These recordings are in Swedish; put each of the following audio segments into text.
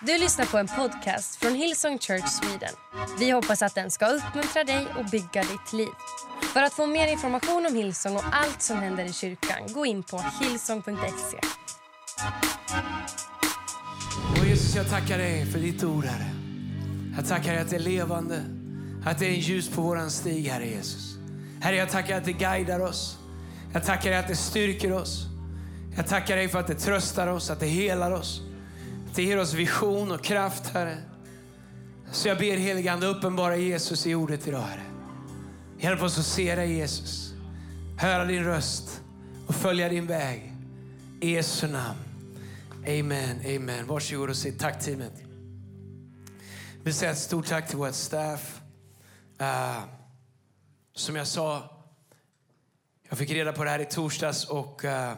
Du lyssnar på en podcast från Hillsong Church Sweden. Vi hoppas att den ska uppmuntra dig och bygga ditt liv. För att få mer information om Hillsong och allt som händer i kyrkan, gå in på hillsong.se. Och Jesus, jag tackar dig för ditt ord, Herre. Jag tackar dig att det är levande, att det är en ljus på våran stig, Herre Jesus. Herre, jag tackar att det guidar oss. Jag tackar dig att det styrker oss. Jag tackar dig för att det tröstar oss, att det helar oss. Det ger oss vision och kraft, Herre. Så jag ber heligande uppenbara Jesus i ordet idag, Herre. Hjälp oss att se dig, Jesus. Höra din röst och följa din väg. I Jesu namn. Amen, amen. Varsågod och sitt. Tack teamet. Jag vill säga ett stort tack till vårt staff. Uh, som jag sa, jag fick reda på det här i torsdags och uh,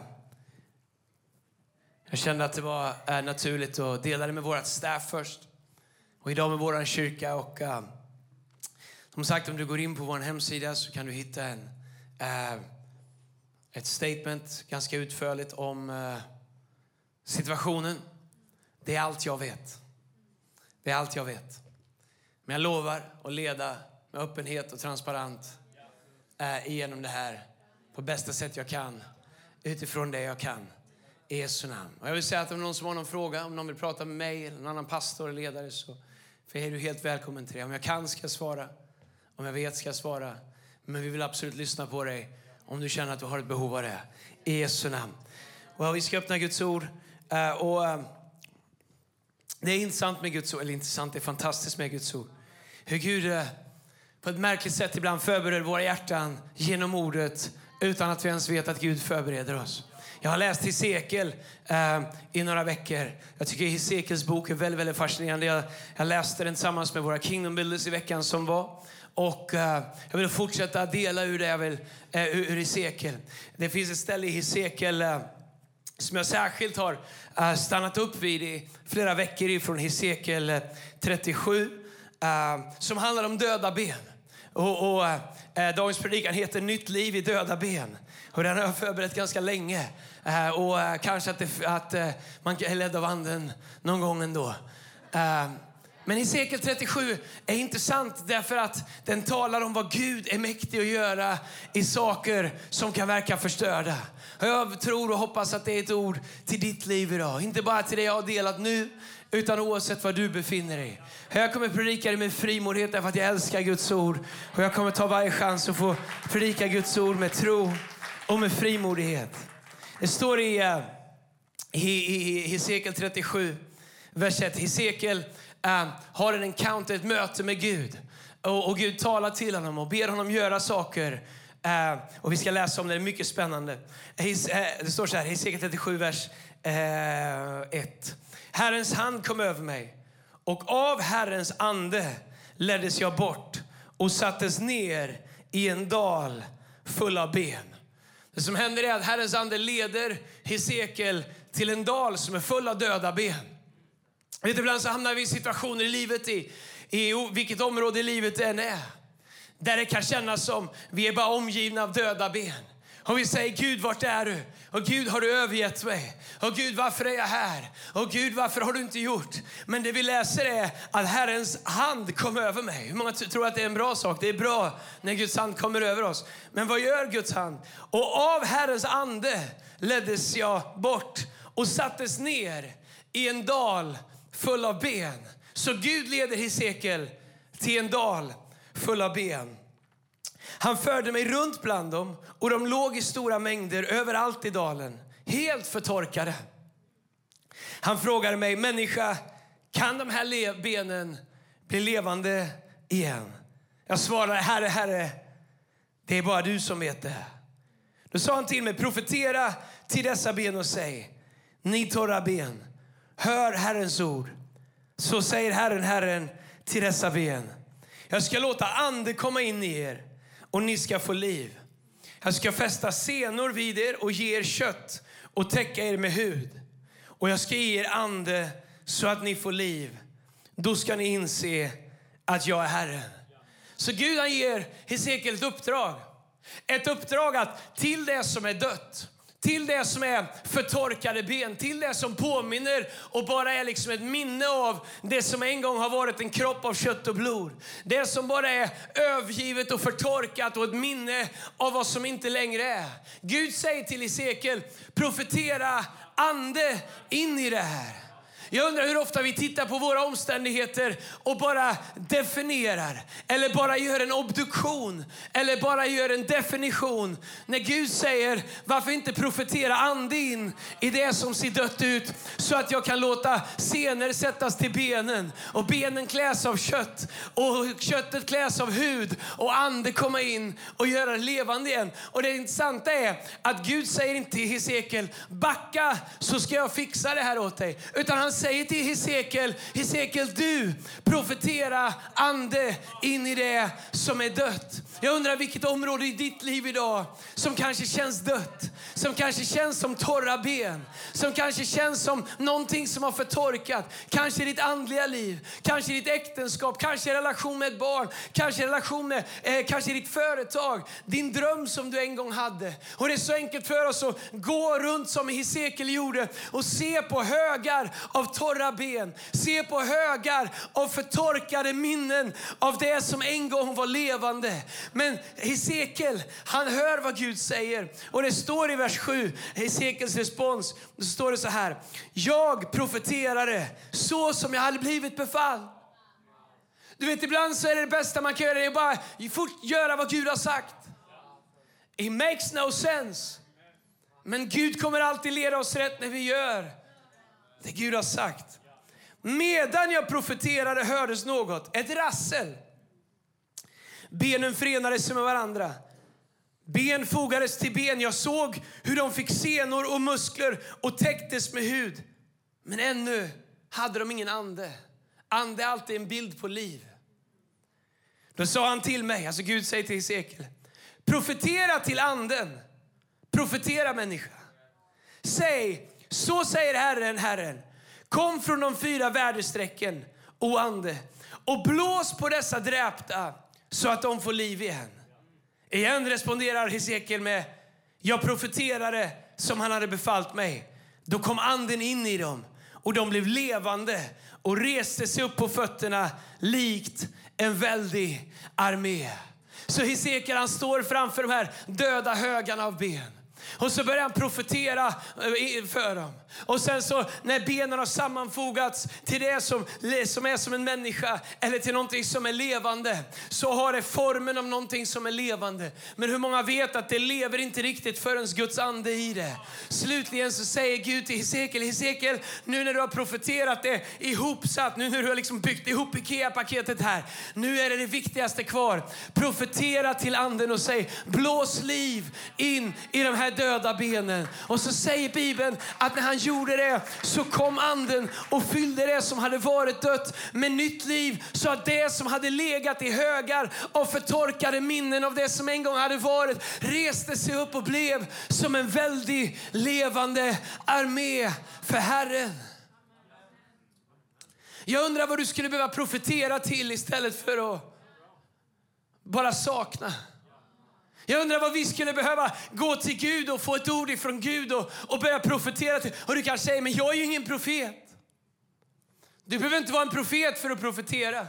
jag kände att det var eh, naturligt att dela det med vårt staff först. Och idag med vår kyrka. Och, uh, som sagt, om du går in på vår hemsida så kan du hitta en, eh, ett statement ganska utförligt om eh, situationen. Det är allt jag vet. Det är allt jag vet. Men jag lovar att leda med öppenhet och transparent eh, igenom det här på bästa sätt jag kan utifrån det jag kan. I Jesu namn. Och jag vill säga att om någon som har någon fråga, om någon vill prata med mig eller någon annan pastor eller ledare så för är du helt välkommen till det. Om jag kan ska jag svara. Om jag vet ska jag svara. Men vi vill absolut lyssna på dig om du känner att du har ett behov av det. I Jesu namn. Och vi ska öppna Guds ord. Eh, och, eh, det är intressant med Guds ord, eller intressant, det är fantastiskt med Guds ord. Hur Gud eh, på ett märkligt sätt ibland förbereder våra hjärtan genom ordet utan att vi ens vet att Gud förbereder oss. Jag har läst Hesekiel eh, i några veckor. Jag tycker Hesekiels bok är väldigt, väldigt fascinerande. Jag, jag läste den tillsammans med våra Kingdom Builders i veckan som var. Och eh, jag vill fortsätta dela ur det jag vill, eh, ur, ur Hesekiel. Det finns ett ställe i Hesekiel eh, som jag särskilt har eh, stannat upp vid i flera veckor ifrån Hesekiel eh, 37, som handlar om döda ben. Och, och dagens predikan heter Nytt liv i döda ben. Och den har jag förberett ganska länge. Eh, och eh, kanske att, det, att eh, man är ledd av anden någon gång ändå. Men Hesekiel 37 är intressant därför att den talar om vad Gud är mäktig att göra i saker som kan verka förstörda. Jag tror och hoppas att det är ett ord till ditt liv idag. Inte bara till det jag har delat nu, utan oavsett var du befinner dig. Jag kommer predika det med frimodighet därför att jag älskar Guds ord. Och jag kommer ta varje chans att få predika Guds ord med tro och med frimodighet. Det står i, uh, i, i Hesekiel 37, vers 1. Hesekiel uh, har en encounter, ett möte med Gud. Och, och Gud talar till honom och ber honom göra saker Uh, och vi ska läsa om det, det är mycket spännande. His, det står så här, Hesekiel 37, vers 1. Herrens hand kom över mig och av Herrens ande leddes jag bort och sattes ner i en dal full av ben. Det som händer är att Herrens ande leder Hesekiel till en dal som är full av döda ben. Vet, ibland så hamnar vi i situationer i livet, i, i vilket område i livet det än är där det kan kännas som vi är bara omgivna av döda ben. Och vi säger Gud, vart är du? Och Gud, har du övergett mig? Och Gud, varför är jag här? Och Gud, varför har du inte gjort? Men det vi läser är att Herrens hand kom över mig. Hur många tror att det är en bra sak? Det är bra när Guds hand kommer över oss. Men vad gör Guds hand? Och av Herrens ande leddes jag bort och sattes ner i en dal full av ben. Så Gud leder Hesekiel till en dal full av ben. Han förde mig runt bland dem och de låg i stora mängder överallt i dalen, helt förtorkade. Han frågade mig, människa, kan de här benen bli levande igen? Jag svarade, Herre, Herre, det är bara du som vet det. Då sa han till mig, profetera till dessa ben och säg, ni torra ben, hör Herrens ord. Så säger Herren, Herren till dessa ben. Jag ska låta ande komma in i er och ni ska få liv. Jag ska fästa senor vid er och ge er kött och täcka er med hud. Och jag ska ge er ande så att ni får liv. Då ska ni inse att jag är Herren. Så Gud han ger Hesekiel ett uppdrag. Ett uppdrag att till det som är dött, till det som är förtorkade ben, till det som påminner och bara är liksom ett minne av det som en gång har varit en kropp av kött och blod. Det som bara är övergivet och förtorkat och ett minne av vad som inte längre är. Gud säger till Hesekiel, profetera ande in i det här. Jag undrar hur ofta vi tittar på våra omständigheter och bara definierar, eller bara gör en obduktion, eller bara gör en definition. När Gud säger, varför inte profetera ande in i det som ser dött ut, så att jag kan låta senor sättas till benen, och benen kläs av kött, och köttet kläs av hud, och ande komma in och göra det levande igen. Och det intressanta är att Gud säger inte till Hesekiel, backa så ska jag fixa det här åt dig. Utan han säger till Hesekiel, Hesekiel du profetera ande in i det som är dött. Jag undrar vilket område i ditt liv idag som kanske känns dött, som kanske känns som torra ben, som kanske känns som någonting som har förtorkat. Kanske ditt andliga liv, kanske ditt äktenskap, kanske relation med ett barn, kanske relation med eh, kanske ditt företag, din dröm som du en gång hade. Och det är så enkelt för oss att gå runt som Hesekiel gjorde och se på högar av torra ben, se på högar av förtorkade minnen av det som en gång var levande. Men Hesekiel, han hör vad Gud säger. Och det står i vers 7, Hesekiels respons, så står det så här. Jag profeterade så som jag hade blivit befalld. Du vet, ibland så är det det bästa man kan göra, det är bara fort göra vad Gud har sagt. It makes no sense. Men Gud kommer alltid leda oss rätt när vi gör det Gud har sagt. Medan jag profeterade hördes något, ett rassel. Benen förenades med varandra. Ben fogades till ben. Jag såg hur de fick senor och muskler och täcktes med hud. Men ännu hade de ingen ande. Ande är alltid en bild på liv. Då sa han till mig, alltså Gud säger till Hesekiel, profetera till anden. Profetera människa. Säg, så säger Herren, Herren. Kom från de fyra väderstrecken, o ande, och blås på dessa dräpta så att de får liv igen. Igen responderar Hesekiel med, jag profeterade som han hade befallt mig. Då kom anden in i dem och de blev levande och reste sig upp på fötterna likt en väldig armé. Så Hesekiel han står framför de här döda högarna av ben. Och så börjar han profetera eh, för dem. Och sen så när benen har sammanfogats till det som, som är som en människa eller till någonting som är levande så har det formen av någonting som är levande. Men hur många vet att det lever inte riktigt förrän Guds ande i det. Slutligen så säger Gud till Hesekiel, Hesekiel nu när du har profeterat det ihopsatt, nu när du har liksom byggt ihop IKEA-paketet här. Nu är det det viktigaste kvar. Profetera till anden och säg blås liv in i de här döda benen. Och så säger Bibeln att när han gjorde det så kom anden och fyllde det som hade varit dött med nytt liv. Så att det som hade legat i högar av förtorkade minnen av det som en gång hade varit reste sig upp och blev som en väldig levande armé för Herren. Jag undrar vad du skulle behöva profetera till istället för att bara sakna. Jag undrar vad vi skulle behöva gå till Gud och få ett ord ifrån Gud och, och börja profetera till. Och du kanske säger, men jag är ju ingen profet. Du behöver inte vara en profet för att profetera.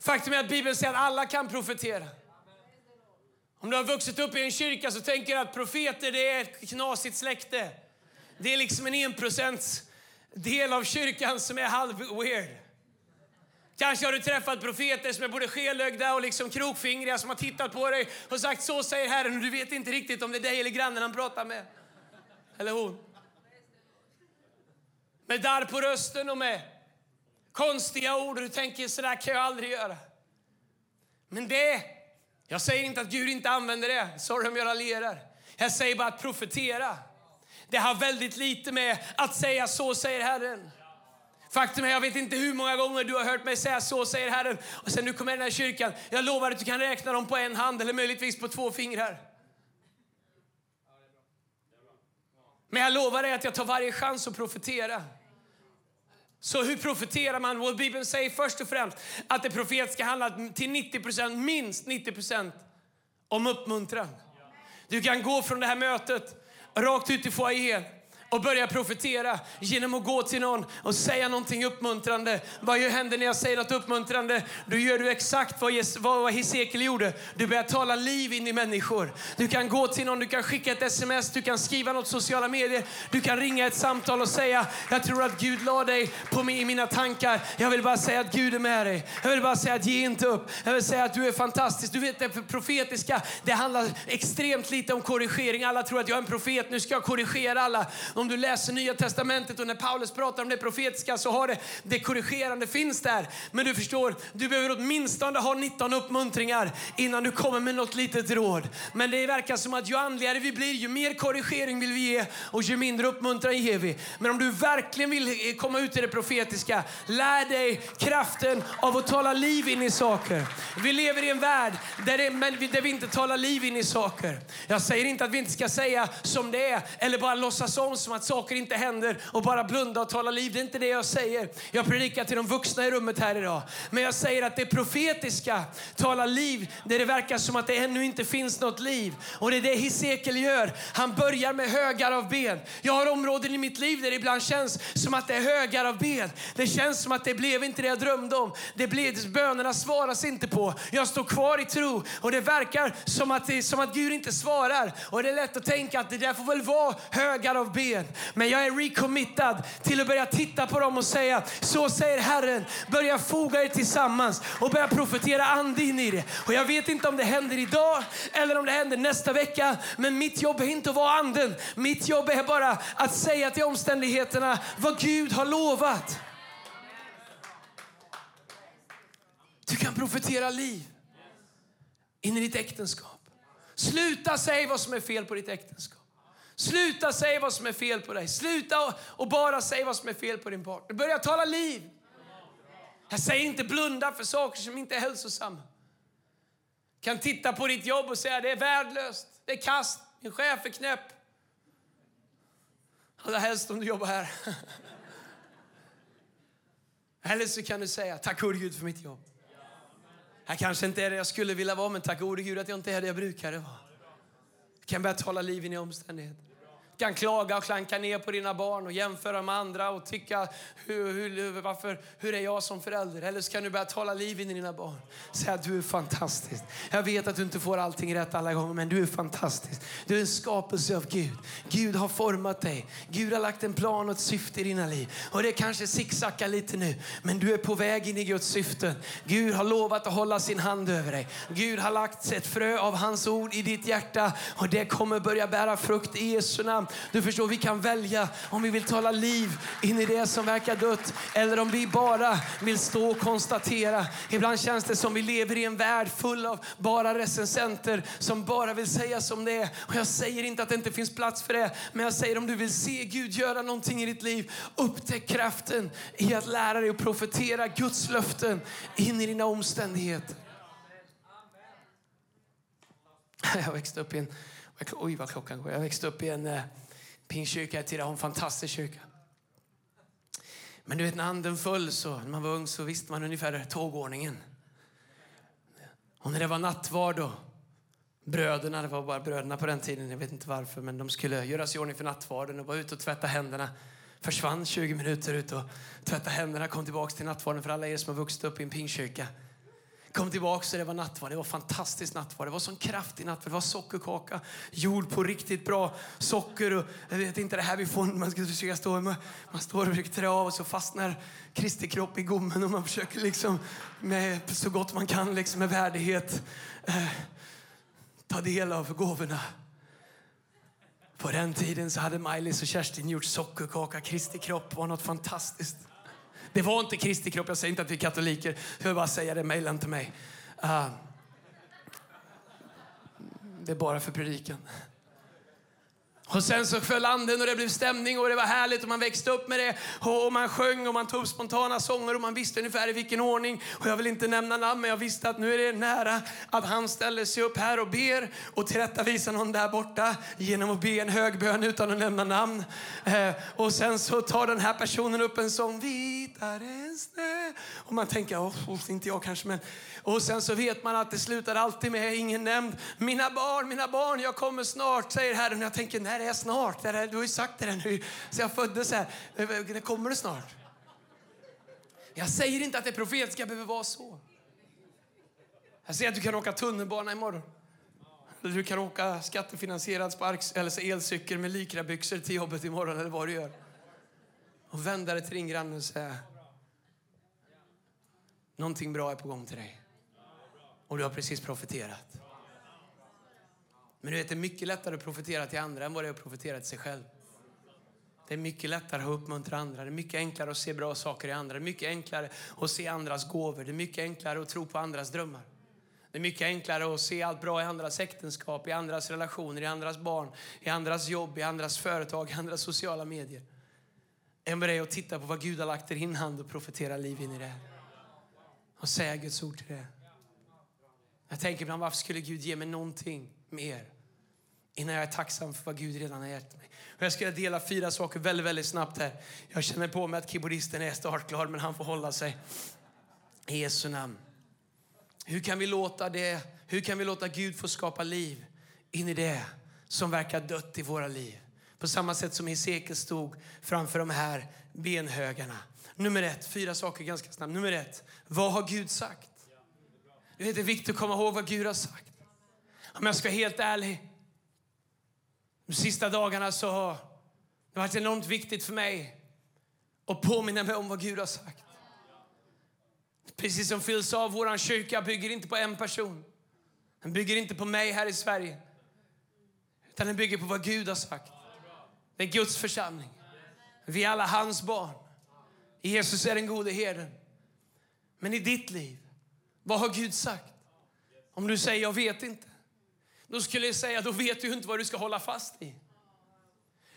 Faktum är att Bibeln säger att alla kan profetera. Om du har vuxit upp i en kyrka så tänker du att profeter det är ett knasigt släkte. Det är liksom en enprocents del av kyrkan som är halv weird. Kanske har du träffat profeter som är både skelögda och liksom krokfingriga som har tittat på dig och sagt så säger Herren och du vet inte riktigt om det är dig eller grannen han pratar med. Eller hon. Med darr på rösten och med konstiga ord och du tänker så där kan jag aldrig göra. Men det, jag säger inte att Gud inte använder det, sorry om jag raljerar. Jag säger bara att profetera. Det har väldigt lite med att säga så säger Herren. Faktum är, jag vet inte hur många gånger du har hört mig säga så, säger Herren. Och sen du kommer i den här kyrkan, jag lovar att du kan räkna dem på en hand eller möjligtvis på två fingrar. Men jag lovar dig att jag tar varje chans att profetera. Så hur profeterar man? Well, Bibeln säger först och främst att det profetiska handlar till 90% minst 90% om uppmuntran. Du kan gå från det här mötet rakt ut i foajén och börja profetera genom att gå till någon och säga någonting uppmuntrande. Vad händer när jag säger något uppmuntrande? Då gör du exakt vad, vad Hesekiel gjorde. Du börjar tala liv in i människor. Du kan gå till någon, du kan skicka ett sms, du kan skriva något sociala medier, du kan ringa ett samtal och säga jag tror att Gud la dig på mig i mina tankar. Jag vill bara säga att Gud är med dig. Jag vill bara säga att ge inte upp. Jag vill säga att du är fantastisk. Du vet det profetiska, det handlar extremt lite om korrigering. Alla tror att jag är en profet, nu ska jag korrigera alla. Om du läser Nya Testamentet och när Paulus pratar om det profetiska så har det, det korrigerande finns där. Men du förstår, du behöver åtminstone ha 19 uppmuntringar innan du kommer med något litet råd. Men det verkar som att ju andligare vi blir, ju mer korrigering vill vi ge och ju mindre uppmuntran ger vi. Men om du verkligen vill komma ut i det profetiska, lär dig kraften av att tala liv in i saker. Vi lever i en värld där, det, men där vi inte talar liv in i saker. Jag säger inte att vi inte ska säga som det är eller bara låtsas om som att saker inte händer och bara blunda och tala liv. Det är inte det jag säger. Jag predikar till de vuxna i rummet här idag. Men jag säger att det profetiska talar liv där det verkar som att det ännu inte finns något liv. Och det är det Hesekiel gör. Han börjar med högar av ben. Jag har områden i mitt liv där det ibland känns som att det är högar av ben. Det känns som att det blev inte det jag drömde om. Det blev, bönerna svaras inte på. Jag står kvar i tro och det verkar som att, det, som att Gud inte svarar. Och det är lätt att tänka att det där får väl vara högar av ben vägen. Men jag är recommittad till att börja titta på dem och säga, så säger Herren. Börja foga er tillsammans och börja profetera ande in i det. Och jag vet inte om det händer idag eller om det händer nästa vecka. Men mitt jobb är inte att vara anden. Mitt jobb är bara att säga till omständigheterna vad Gud har lovat. Du kan profetera liv in i ditt äktenskap. Sluta säga vad som är fel på ditt äktenskap. Sluta säga vad som är fel på dig. Sluta och bara säga vad som är fel på din partner. Börja tala liv. Jag säger inte blunda för saker som inte är hälsosamma. kan titta på ditt jobb och säga det är värdelöst, det är kast, min chef är knäpp. Allra helst om du jobbar här. Eller så kan du säga tack gode Gud för mitt jobb. Jag kanske inte är det jag skulle vilja vara, men tack gode Gud att jag inte är det jag brukade vara. Jag kan börja tala liv in i omständigheter kan klaga och klanka ner på dina barn och jämföra med andra och tycka hur, hur, varför, hur är jag som förälder? Eller så kan du börja tala liv in i dina barn. Säga du är fantastisk. Jag vet att du inte får allting rätt alla gånger, men du är fantastisk. Du är en skapelse av Gud. Gud har format dig. Gud har lagt en plan och ett syfte i dina liv. Och det kanske sicksackar lite nu, men du är på väg in i Guds syften. Gud har lovat att hålla sin hand över dig. Gud har lagt ett frö av hans ord i ditt hjärta och det kommer börja bära frukt i Jesu namn. Du förstår, vi kan välja om vi vill tala liv in i det som verkar dött eller om vi bara vill stå och konstatera. Ibland känns det som vi lever i en värld full av bara recensenter som bara vill säga som det är. Och jag säger inte att det inte finns plats för det, men jag säger om du vill se Gud göra någonting i ditt liv, upptäck kraften i att lära dig att profetera Guds löften in i dina omständigheter. Jag växte upp i en Oj, vad klockan går. Jag växte upp i en eh, pingstkyrka i Tidaholm, fantastisk kyrka. Men du vet när anden föll så, när man var ung så visste man ungefär tågordningen. Och när det var nattvard och bröderna, det var bara bröderna på den tiden, jag vet inte varför, men de skulle göra sig i ordning för nattvarden och var ute och tvätta händerna. Försvann 20 minuter ut och tvätta händerna, kom tillbaka till nattvarden för alla er som har vuxit upp i en pingkyrka kom tillbaka och det var nattvard. Det var fantastiskt nattvard. Det var sån kraftig nattvard. Det var sockerkaka gjord på riktigt bra socker. Och jag vet inte det här vi får man ska försöka stå med. Man står och försöker trä av och så fastnar Kristi kropp i gommen och man försöker liksom med så gott man kan liksom med värdighet eh, ta del av gåvorna. På den tiden så hade Maj-Lis och Kerstin gjort sockerkaka. Kristi kropp var något fantastiskt. Det var inte Kristi kropp. Jag säger inte att vi är katoliker. Jag vill bara säga det. Mejla inte mig. Uh, det är bara för predikan. Och sen så föll anden och det blev stämning och det var härligt och man växte upp med det. Och man sjöng och man tog spontana sånger och man visste ungefär i vilken ordning. Och jag vill inte nämna namn men jag visste att nu är det nära att han ställer sig upp här och ber och tillrättavisar någon där borta genom att be en högbön utan att nämna namn. Eh, och sen så tar den här personen upp en sång, vitare än snö. Och man tänker, oh, inte jag kanske men. Och sen så vet man att det slutar alltid med ingen nämnd. Mina barn, mina barn, jag kommer snart, säger Herren. Jag tänker, när här är snart. Det här, du har ju sagt det där nu. Så jag föddes här. Det kommer det snart. Jag säger inte att det profetiska behöver vara så. Jag säger att du kan åka tunnelbana imorgon. Eller du kan åka skattefinansierad sparks, eller elcykel med lykrabyxor till jobbet imorgon eller vad du gör. Och vända dig till din granne och säga Någonting bra är på gång till dig. Och du har precis profeterat. Men du vet, det är mycket lättare att profetera till andra än vad det är att profetera till sig själv. Det är mycket lättare att uppmuntra andra. Det är mycket enklare att se bra saker i andra. Det är mycket enklare att se andras gåvor. Det är mycket enklare att tro på andras drömmar. Det är mycket enklare att se allt bra i andras äktenskap, i andras relationer, i andras barn, i andras jobb, i andras företag, i andras sociala medier. Än vad det är att titta på vad Gud har lagt i din hand och profetera liv in i det. Och säga Guds ord till det. Jag tänker ibland, varför skulle Gud ge mig någonting mer innan jag är tacksam för vad Gud redan har gett mig? Och jag ska dela fyra saker väldigt, väldigt snabbt här. Jag känner på mig att keyboardisten är startklar, men han får hålla sig. I Jesu namn. Hur kan vi låta det, hur kan vi låta Gud få skapa liv in i det som verkar dött i våra liv? På samma sätt som Hesekiel stod framför de här benhögarna. Nummer ett, fyra saker ganska snabbt. Nummer ett, vad har Gud sagt? Det är viktigt att komma ihåg vad Gud har sagt. Om jag ska vara helt ärlig, de sista dagarna så har det varit enormt viktigt för mig att påminna mig om vad Gud har sagt. Precis som Phil sa, vår kyrka bygger inte på en person. Den bygger inte på mig här i Sverige. Utan den bygger på vad Gud har sagt. Det är Guds församling. Vi är alla hans barn. Jesus är den gode herden. Men i ditt liv, vad har Gud sagt? Om du säger jag vet inte, då skulle jag säga då vet du inte vad du ska hålla fast i.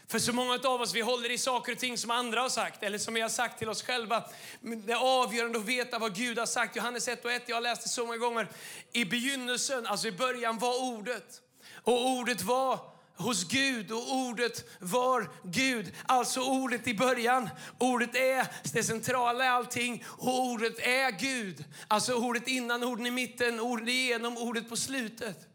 För så många av oss vi håller i saker och ting som andra har sagt eller som vi har sagt till oss själva. Det är avgörande att veta vad Gud har sagt. Johannes 1 och 1, jag har läst det så många gånger. I begynnelsen, alltså i början var ordet. Och ordet var hos Gud och ordet var Gud. Alltså ordet i början. Ordet är det centrala i allting och ordet är Gud. Alltså ordet innan, orden i mitten, ordet igenom, ordet på slutet.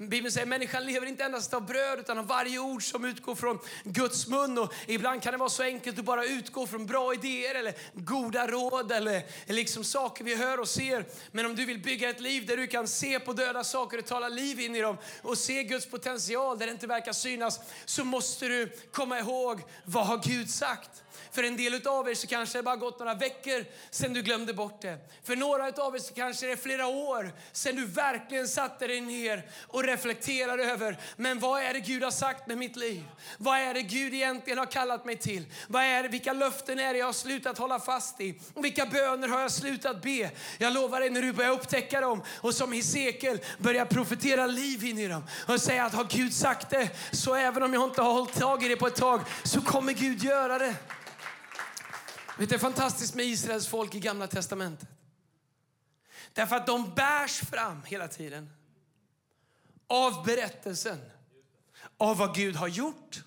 Bibeln säger att människan lever inte endast av bröd utan av varje ord som utgår från Guds mun. Och ibland kan det vara så enkelt att bara utgå från bra idéer eller goda råd eller liksom saker vi hör och ser. Men om du vill bygga ett liv där du kan se på döda saker och tala liv in i dem och se Guds potential där det inte verkar synas så måste du komma ihåg vad har Gud sagt? För en del av er så kanske det bara gått några veckor sedan du glömde bort det. För några av er så kanske det är flera år sedan du verkligen satte dig ner och reflekterade över, men vad är det Gud har sagt med mitt liv? Vad är det Gud egentligen har kallat mig till? Vad är det, vilka löften är det jag har slutat hålla fast i? Och vilka böner har jag slutat be? Jag lovar dig när du börjar upptäcka dem och som Hesekiel börjar profetera liv in i dem och säga att har Gud sagt det så även om jag inte har hållit tag i det på ett tag så kommer Gud göra det. Vet, det är fantastiskt med Israels folk i Gamla Testamentet. Därför att de bärs fram hela tiden av berättelsen av vad Gud har gjort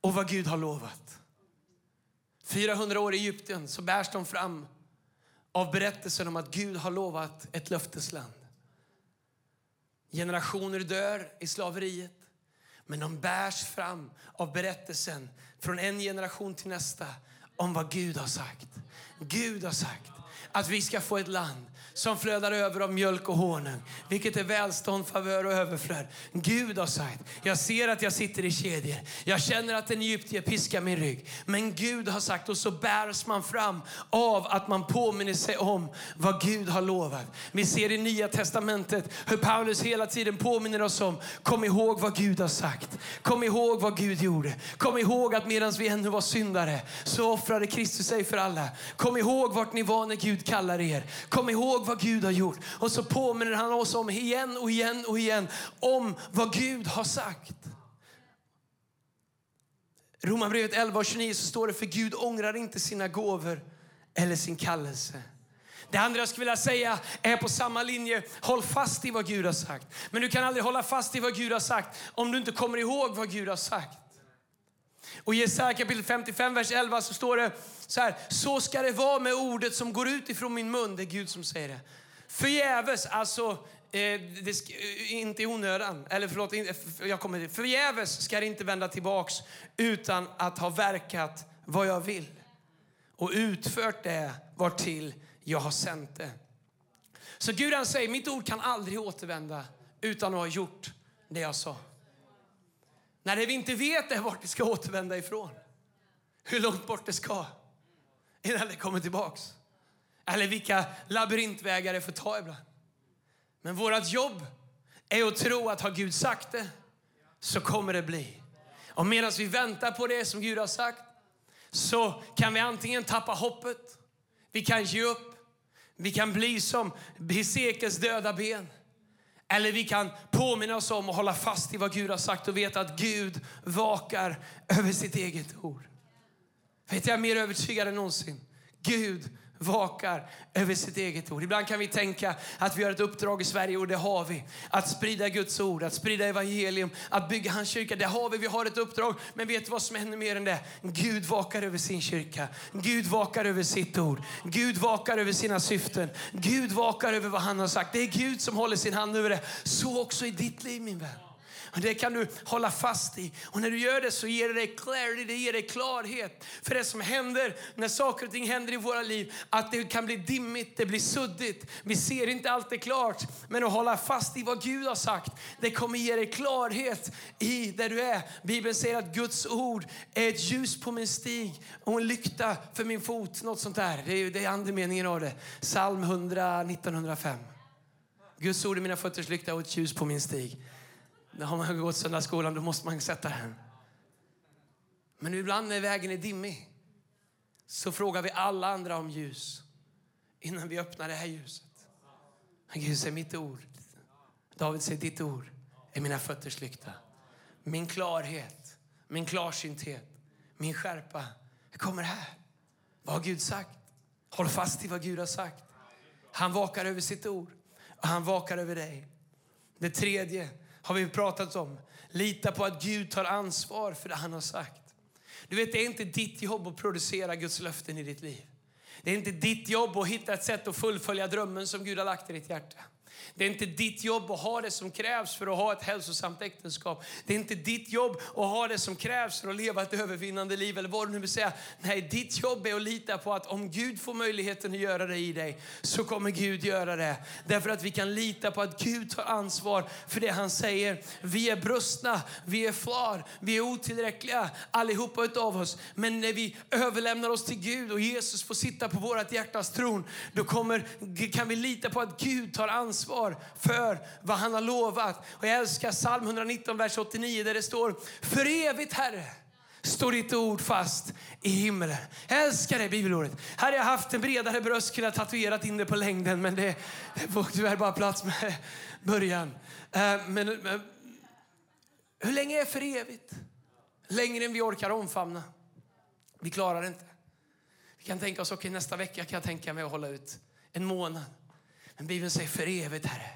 och vad Gud har lovat. 400 år i Egypten så bärs de fram av berättelsen om att Gud har lovat ett löftesland. Generationer dör i slaveriet, men de bärs fram av berättelsen från en generation till nästa om vad Gud har sagt. Gud har sagt att vi ska få ett land som flödar över av mjölk och honung, vilket är välstånd, favör och överflöd. Gud har sagt, jag ser att jag sitter i kedjor. Jag känner att en egyptier piskar min rygg. Men Gud har sagt, och så bärs man fram av att man påminner sig om vad Gud har lovat. Vi ser i Nya Testamentet hur Paulus hela tiden påminner oss om, kom ihåg vad Gud har sagt. Kom ihåg vad Gud gjorde. Kom ihåg att medan vi ännu var syndare så offrade Kristus sig för alla. Kom ihåg vart ni var när Gud Gud kallar er. Kom ihåg vad Gud har gjort. Och så påminner han oss om igen och igen och igen om vad Gud har sagt. Romarbrevet 11.29 så står det för Gud ångrar inte sina gåvor eller sin kallelse. Det andra jag skulle vilja säga är på samma linje. Håll fast i vad Gud har sagt. Men du kan aldrig hålla fast i vad Gud har sagt om du inte kommer ihåg vad Gud har sagt. Och i Jesaja kapitel 55, vers 11 så står det så här. Så ska det vara med ordet som går ut ifrån min mun. Det är Gud som säger det. Förgäves, alltså eh, det eh, inte i onödan, eller förlåt, jag kommer förgäves ska det inte vända tillbaks utan att ha verkat vad jag vill och utfört det vartill jag har sänt det. Så Gud han säger, mitt ord kan aldrig återvända utan att ha gjort det jag sa. När det vi inte vet är vart det ska återvända ifrån. Hur långt bort det ska innan det kommer tillbaks. Eller vilka labyrintvägar det får ta ibland. Men vårt jobb är att tro att har Gud sagt det så kommer det bli. Och medan vi väntar på det som Gud har sagt så kan vi antingen tappa hoppet, vi kan ge upp, vi kan bli som Hesekes döda ben. Eller vi kan påminna oss om och hålla fast i vad Gud har sagt och veta att Gud vakar över sitt eget ord. Vet jag är mer övertygad än någonsin. Gud vakar över sitt eget ord. Ibland kan vi tänka att vi har ett uppdrag i Sverige och det har vi. Att sprida Guds ord, att sprida evangelium, att bygga hans kyrka. Det har vi, vi har ett uppdrag. Men vet du vad som är ännu mer än det? Gud vakar över sin kyrka. Gud vakar över sitt ord. Gud vakar över sina syften. Gud vakar över vad han har sagt. Det är Gud som håller sin hand över det. Så också i ditt liv min vän. Det kan du hålla fast i. Och när du gör det så ger det dig clarity, det ger dig klarhet. För det som händer när saker och ting händer i våra liv, att det kan bli dimmigt, det blir suddigt. Vi ser inte alltid klart. Men att hålla fast i vad Gud har sagt, det kommer ge dig klarhet i där du är. Bibeln säger att Guds ord är ett ljus på min stig och en lykta för min fot. Något sånt där. Det är, det är andemeningen av det. Psalm 100, 1905. Guds ord är mina fötters lykta och ett ljus på min stig. När har man gått söndagsskolan, då måste man sätta den. Men ibland när vägen är dimmig så frågar vi alla andra om ljus innan vi öppnar det här ljuset. Gud säger mitt ord. David säger ditt ord är mina fötters lykta. Min klarhet, min klarsynthet, min skärpa jag kommer här. Vad har Gud sagt? Håll fast i vad Gud har sagt. Han vakar över sitt ord och han vakar över dig. Det tredje har vi pratat om. Lita på att Gud tar ansvar för det han har sagt. Du vet, det är inte ditt jobb att producera Guds löften i ditt liv. Det är inte ditt jobb att hitta ett sätt att fullfölja drömmen som Gud har lagt i ditt hjärta. Det är inte ditt jobb att ha det som krävs för att ha ett hälsosamt äktenskap. Det är inte ditt jobb att ha det som krävs för att leva ett övervinnande liv eller vad du nu vill säga. Nej, ditt jobb är att lita på att om Gud får möjligheten att göra det i dig så kommer Gud göra det. Därför att vi kan lita på att Gud tar ansvar för det han säger. Vi är brustna, vi är flar, vi är otillräckliga allihopa utav oss. Men när vi överlämnar oss till Gud och Jesus får sitta på vårt hjärtas tron, då kommer, kan vi lita på att Gud tar ansvar ansvar för vad han har lovat. Och jag älskar psalm 119, vers 89 där det står För evigt Herre står ditt ord fast i himlen. Jag älskar det bibelordet. Här Hade jag haft en bredare bröst kunde jag tatuerat in det på längden men det, det får tyvärr bara plats med början. Eh, men, men hur länge är för evigt? Längre än vi orkar omfamna. Vi klarar det inte. Vi kan tänka oss, okej okay, nästa vecka kan jag tänka mig att hålla ut en månad. Men Bibeln säger för evigt, Herre.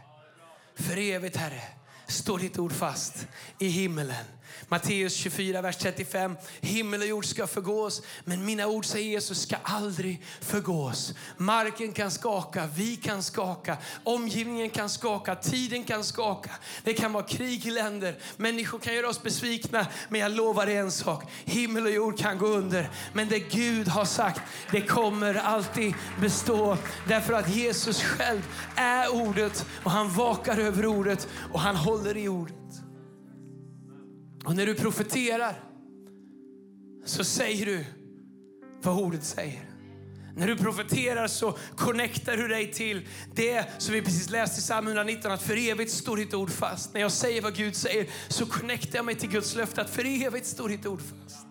För evigt, Herre, står ditt ord fast i himmelen. Matteus 24, vers 35. Himmel och jord ska förgås, men mina ord, säger Jesus, ska aldrig förgås. Marken kan skaka, vi kan skaka, omgivningen kan skaka, tiden kan skaka. Det kan vara krig i länder, människor kan göra oss besvikna. Men jag lovar en sak, himmel och jord kan gå under. Men det Gud har sagt, det kommer alltid bestå. Därför att Jesus själv är ordet och han vakar över ordet och han håller i ordet. Och när du profeterar så säger du vad ordet säger. När du profeterar så connectar du dig till det som vi precis läste i psalm 119, att för evigt står ditt ord fast. När jag säger vad Gud säger så connectar jag mig till Guds löfte att för evigt står ditt ord fast.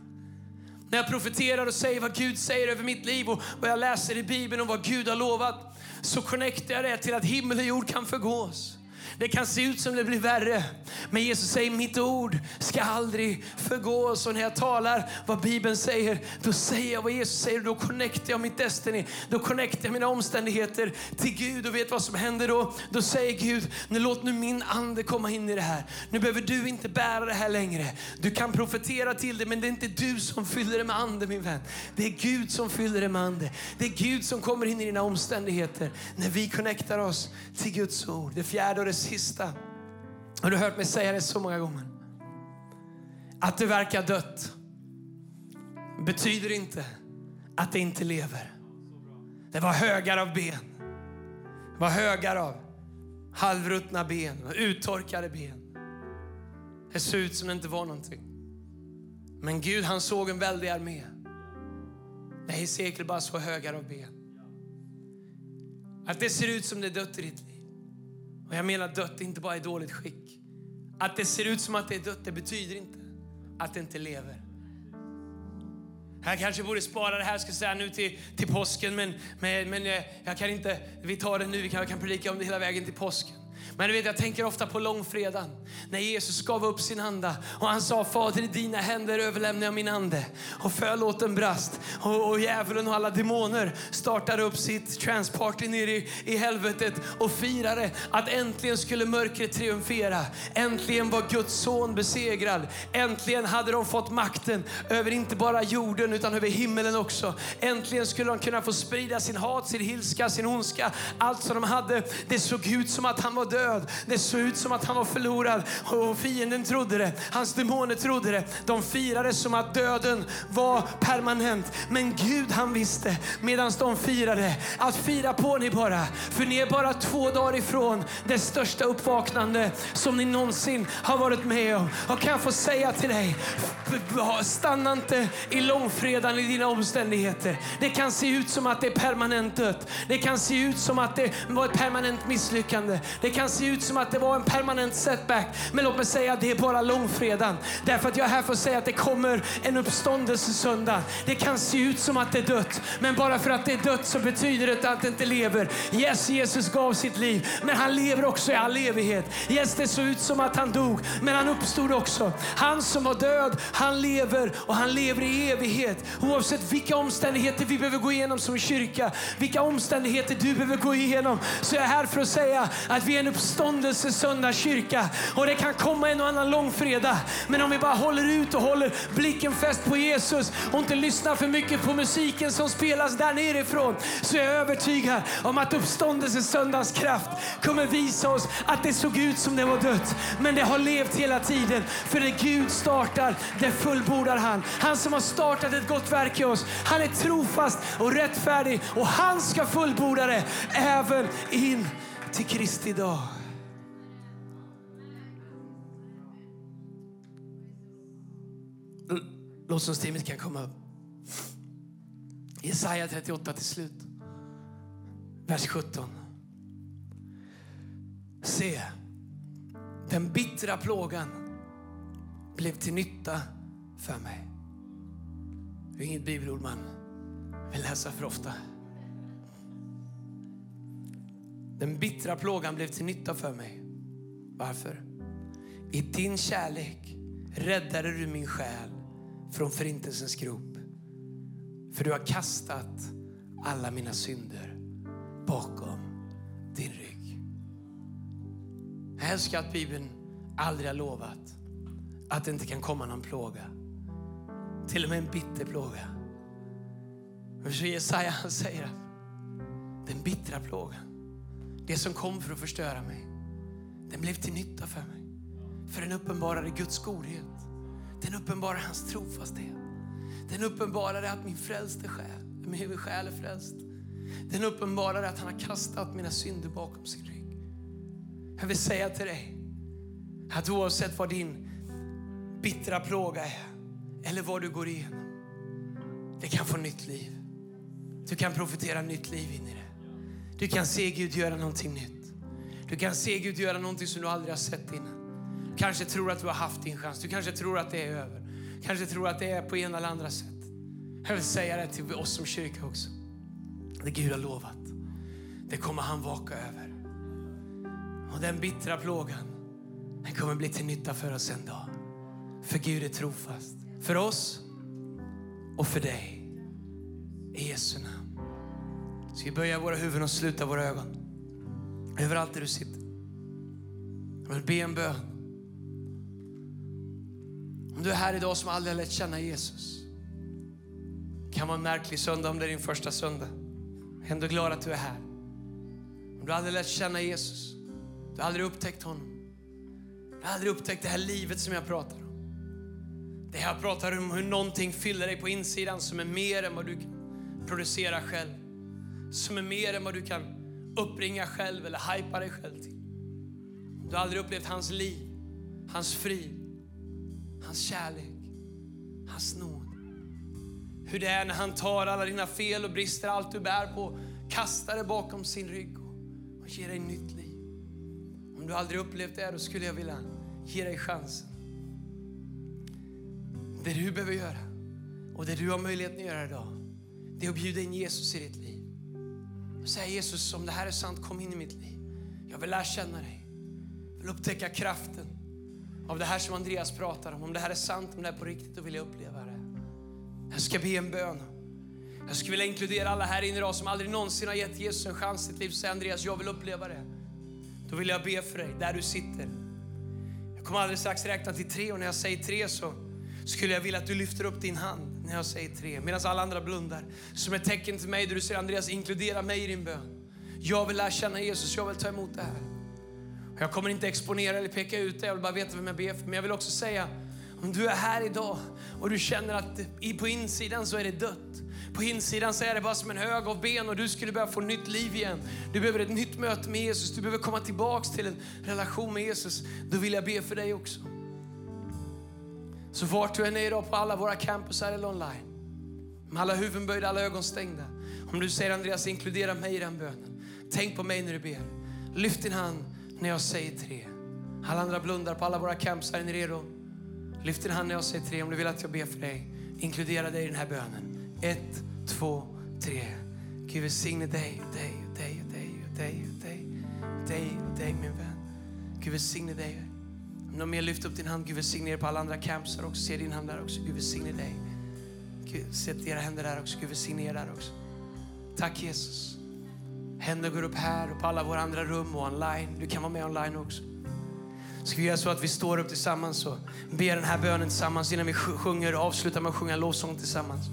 När jag profeterar och säger vad Gud säger över mitt liv och vad jag läser i Bibeln och vad Gud har lovat så connectar jag det till att himmel och jord kan förgås. Det kan se ut som det blir värre. Men Jesus säger mitt ord ska aldrig förgås. Och när jag talar vad Bibeln säger, då säger jag vad Jesus säger. Då connectar jag mitt destiny. Då connectar jag mina omständigheter till Gud. Och vet vad som händer då? Då säger Gud, nu låt nu min ande komma in i det här. Nu behöver du inte bära det här längre. Du kan profetera till det, men det är inte du som fyller det med ande min vän. Det är Gud som fyller det med ande. Det är Gud som kommer in i dina omständigheter när vi connectar oss till Guds ord. Det fjärde och det sista. Och du har hört mig säga det så många gånger. Att det verkar dött betyder inte att det inte lever. Det var högar av ben. Det var högar av halvruttna ben uttorkade ben. Det såg ut som det inte var någonting. Men Gud han såg en väldig armé. När Hesekiel bara såg högar av ben. Att det ser ut som det är dött i ditt liv. Och jag menar dött inte bara i dåligt skick. Att det ser ut som att det är dött, det betyder inte att det inte lever. Jag kanske borde spara det här ska säga, nu till, till påsken, men, men, men eh, jag kan inte, vi tar det nu, vi kan, jag kan predika om det hela vägen till påsken. Men du vet, jag tänker ofta på långfredagen när Jesus gav upp sin anda och han sa Fader i dina händer överlämnar jag min ande. Och förlåten brast och, och djävulen och alla demoner startade upp sitt transparty nere i, i helvetet och firade att äntligen skulle mörkret triumfera. Äntligen var Guds son besegrad. Äntligen hade de fått makten över inte bara jorden utan över himmelen också. Äntligen skulle de kunna få sprida sin hat, sin ilska, sin ondska. Allt som de hade. Det såg ut som att han var var död. Det såg ut som att han var förlorad och fienden trodde det. Hans demoner trodde det. De firade som att döden var permanent. Men Gud han visste medan de firade att fira på ni bara. För ni är bara två dagar ifrån det största uppvaknande som ni någonsin har varit med om. Och kan jag få säga till dig, stanna inte i långfredagen i dina omständigheter. Det kan se ut som att det är permanent dött. Det kan se ut som att det var ett permanent misslyckande. Det kan se ut som att det var en permanent setback. Men låt mig säga att det är bara långfredagen. Därför att jag är här för att säga att det kommer en uppståndelse söndag. Det kan se ut som att det är dött. Men bara för att det är dött så betyder det att det inte lever. Yes, Jesus gav sitt liv. Men han lever också i all evighet. Yes, det såg ut som att han dog. Men han uppstod också. Han som var död, han lever och han lever i evighet. Oavsett vilka omständigheter vi behöver gå igenom som kyrka, vilka omständigheter du behöver gå igenom, så är jag här för att säga att vi är en uppståndelse söndagskyrka. Och det kan komma en och annan långfredag. Men om vi bara håller ut och håller blicken fäst på Jesus och inte lyssnar för mycket på musiken som spelas där nerifrån så är jag övertygad om att uppståndelse söndags kraft kommer visa oss att det såg ut som det var dött. Men det har levt hela tiden. För det Gud startar, det fullbordar han. Han som har startat ett gott verk i oss, han är trofast och rättfärdig och han ska fullborda det även in till Kristi dag. Lovsångsteamet kan komma upp. Jesaja 38 till slut. Vers 17. Se, den bittra plågan blev till nytta för mig. Det är inget bibelord man vill läsa för ofta. Den bittra plågan blev till nytta för mig. Varför? I din kärlek räddade du min själ från förintelsens grop. För du har kastat alla mina synder bakom din rygg. Jag älskar att Bibeln aldrig har lovat att det inte kan komma någon plåga. Till och med en bitter plåga. Så Jesaja säger att den bittra plågan det som kom för att förstöra mig, den blev till nytta för mig. För den uppenbarade Guds godhet. Den uppenbarade hans trofasthet. Den uppenbarade att min frälste själ, min själ är frälst. Den uppenbarade att han har kastat mina synder bakom sin rygg. Jag vill säga till dig att oavsett vad din bittra plåga är eller vad du går igenom, det kan få nytt liv. Du kan profitera nytt liv in i det. Du kan se Gud göra någonting nytt. Du kan se Gud göra någonting som du aldrig har sett innan. Du kanske tror att du har haft din chans. Du kanske tror att det är över. Du kanske tror att det är på ena eller andra sätt. Jag vill säga det till oss som kyrka också. Det Gud har lovat, det kommer han vaka över. Och den bittra plågan, den kommer bli till nytta för oss en dag. För Gud är trofast. För oss och för dig. I Jesu namn. Ska vi böja våra huvuden och sluta våra ögon? Överallt där du sitter. Jag vill be en bön. Om du är här idag som aldrig har lärt känna Jesus. Det kan vara en märklig söndag om det är din första söndag. Jag är ändå glad att du är här. Om du aldrig lärt känna Jesus Du har aldrig upptäckt honom. Du har aldrig upptäckt det här livet som jag pratar om. Det jag pratar om hur någonting fyller dig på insidan som är mer än vad du kan producera själv. Som är mer än vad du kan uppringa själv eller hypa dig själv till. Du har aldrig upplevt hans liv, hans frid, hans kärlek, hans nåd. Hur det är när han tar alla dina fel och brister, allt du bär på, kastar det bakom sin rygg och ger dig nytt liv. Om du aldrig upplevt det, då skulle jag vilja ge dig chansen. Det du behöver göra och det du har möjlighet att göra idag, det är att bjuda in Jesus i ditt liv. Och säga Jesus, om det här är sant, kom in i mitt liv. Jag vill lära känna dig. Jag vill upptäcka kraften av det här som Andreas pratar om. Om det här är sant, om det är på riktigt, då vill jag uppleva det. Jag ska be en bön. Jag skulle vilja inkludera alla här inne idag som aldrig någonsin har gett Jesus en chans i sitt liv. Säg Andreas, jag vill uppleva det. Då vill jag be för dig, där du sitter. Jag kommer alldeles strax räkna till tre och när jag säger tre så skulle jag vilja att du lyfter upp din hand när jag säger tre, medan alla andra blundar. Som ett tecken till mig där du säger Andreas, inkludera mig i din bön. Jag vill lära känna Jesus, jag vill ta emot det här. Jag kommer inte exponera eller peka ut det, jag vill bara veta vem jag ber för. Men jag vill också säga, om du är här idag och du känner att på insidan så är det dött. På insidan så är det bara som en hög av ben och du skulle behöva få nytt liv igen. Du behöver ett nytt möte med Jesus, du behöver komma tillbaks till en relation med Jesus. Då vill jag be för dig också. Så vart du än är idag på alla våra campusar eller online, med alla huvuden böjda, alla ögon stängda. Om du säger Andreas, inkludera mig i den bönen. Tänk på mig när du ber. Lyft din hand när jag säger tre. Alla andra blundar på alla våra camps. Är ni redo? Lyft din hand när jag säger tre om du vill att jag ber för dig. Inkludera dig i den här bönen. Ett, två, tre. Gud välsigne dig, dig, dig, dig, dig, dig, dig, dig min vän. Gud välsigne dig. Någon mer lyft upp din hand, Gud välsigne er på alla andra campsar också. Se din hand där också. Gud välsigne dig. Gud, sätt era händer där också. Gud välsigne er där också. Tack Jesus. Händer går upp här och på alla våra andra rum och online. Du kan vara med online också. Ska vi göra så att vi står upp tillsammans och ber den här bönen tillsammans innan vi sjunger och avslutar med att sjunga lovsång tillsammans.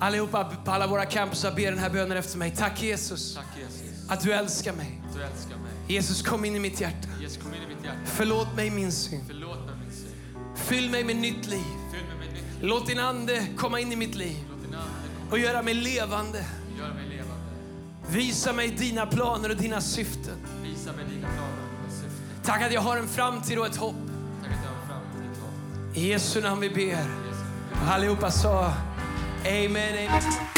Allihopa på alla våra campusar ber den här bönen efter mig. Tack Jesus, Tack Jesus, att du älskar mig. att du älskar mig. Jesus kom in i mitt hjärta. Jesus kom in i mitt hjärta. Förlåt mig min synd. Förlåt mig min synd. Fyll mig med nytt liv. Fyll mig med nytt liv. Låt din ande komma in i mitt liv och göra mig levande. mig. Visa mig dina planer och dina syften. Visa mig dina planer och dina syften. Tack att jag har en framtid och ett hopp. Tack att jag har fram till ditt hopp. I Jesu namn vi ber. Och allihopa sa Amen, amen.